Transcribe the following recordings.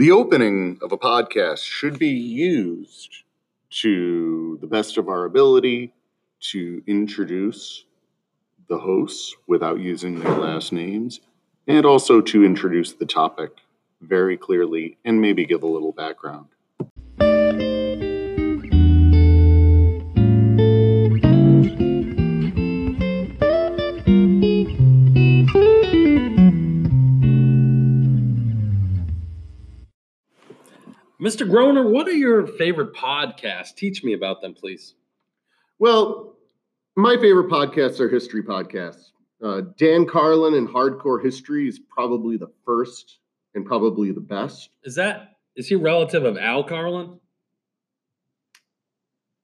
The opening of a podcast should be used to the best of our ability to introduce the hosts without using their last names and also to introduce the topic very clearly and maybe give a little background. Mr. Groner, what are your favorite podcasts? Teach me about them, please. Well, my favorite podcasts are history podcasts. Uh, Dan Carlin and Hardcore History is probably the first and probably the best. Is that is he relative of Al Carlin?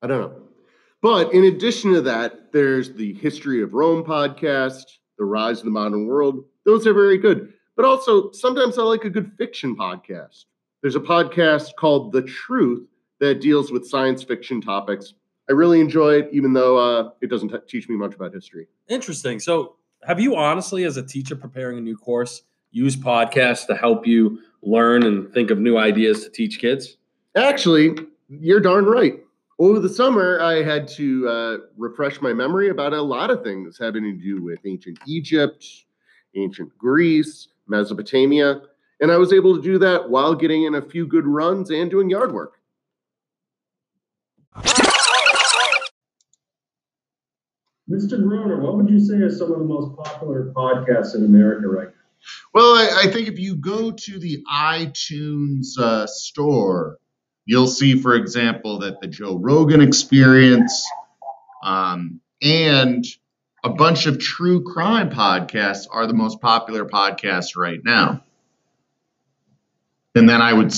I don't know. But in addition to that, there's the History of Rome podcast, The Rise of the Modern World. Those are very good. But also, sometimes I like a good fiction podcast. There's a podcast called The Truth that deals with science fiction topics. I really enjoy it, even though uh, it doesn't t- teach me much about history. Interesting. So, have you honestly, as a teacher preparing a new course, used podcasts to help you learn and think of new ideas to teach kids? Actually, you're darn right. Over the summer, I had to uh, refresh my memory about a lot of things having to do with ancient Egypt, ancient Greece, Mesopotamia. And I was able to do that while getting in a few good runs and doing yard work. Mr. Groner, what would you say are some of the most popular podcasts in America right now? Well, I, I think if you go to the iTunes uh, store, you'll see, for example, that the Joe Rogan Experience um, and a bunch of true crime podcasts are the most popular podcasts right now. And then I would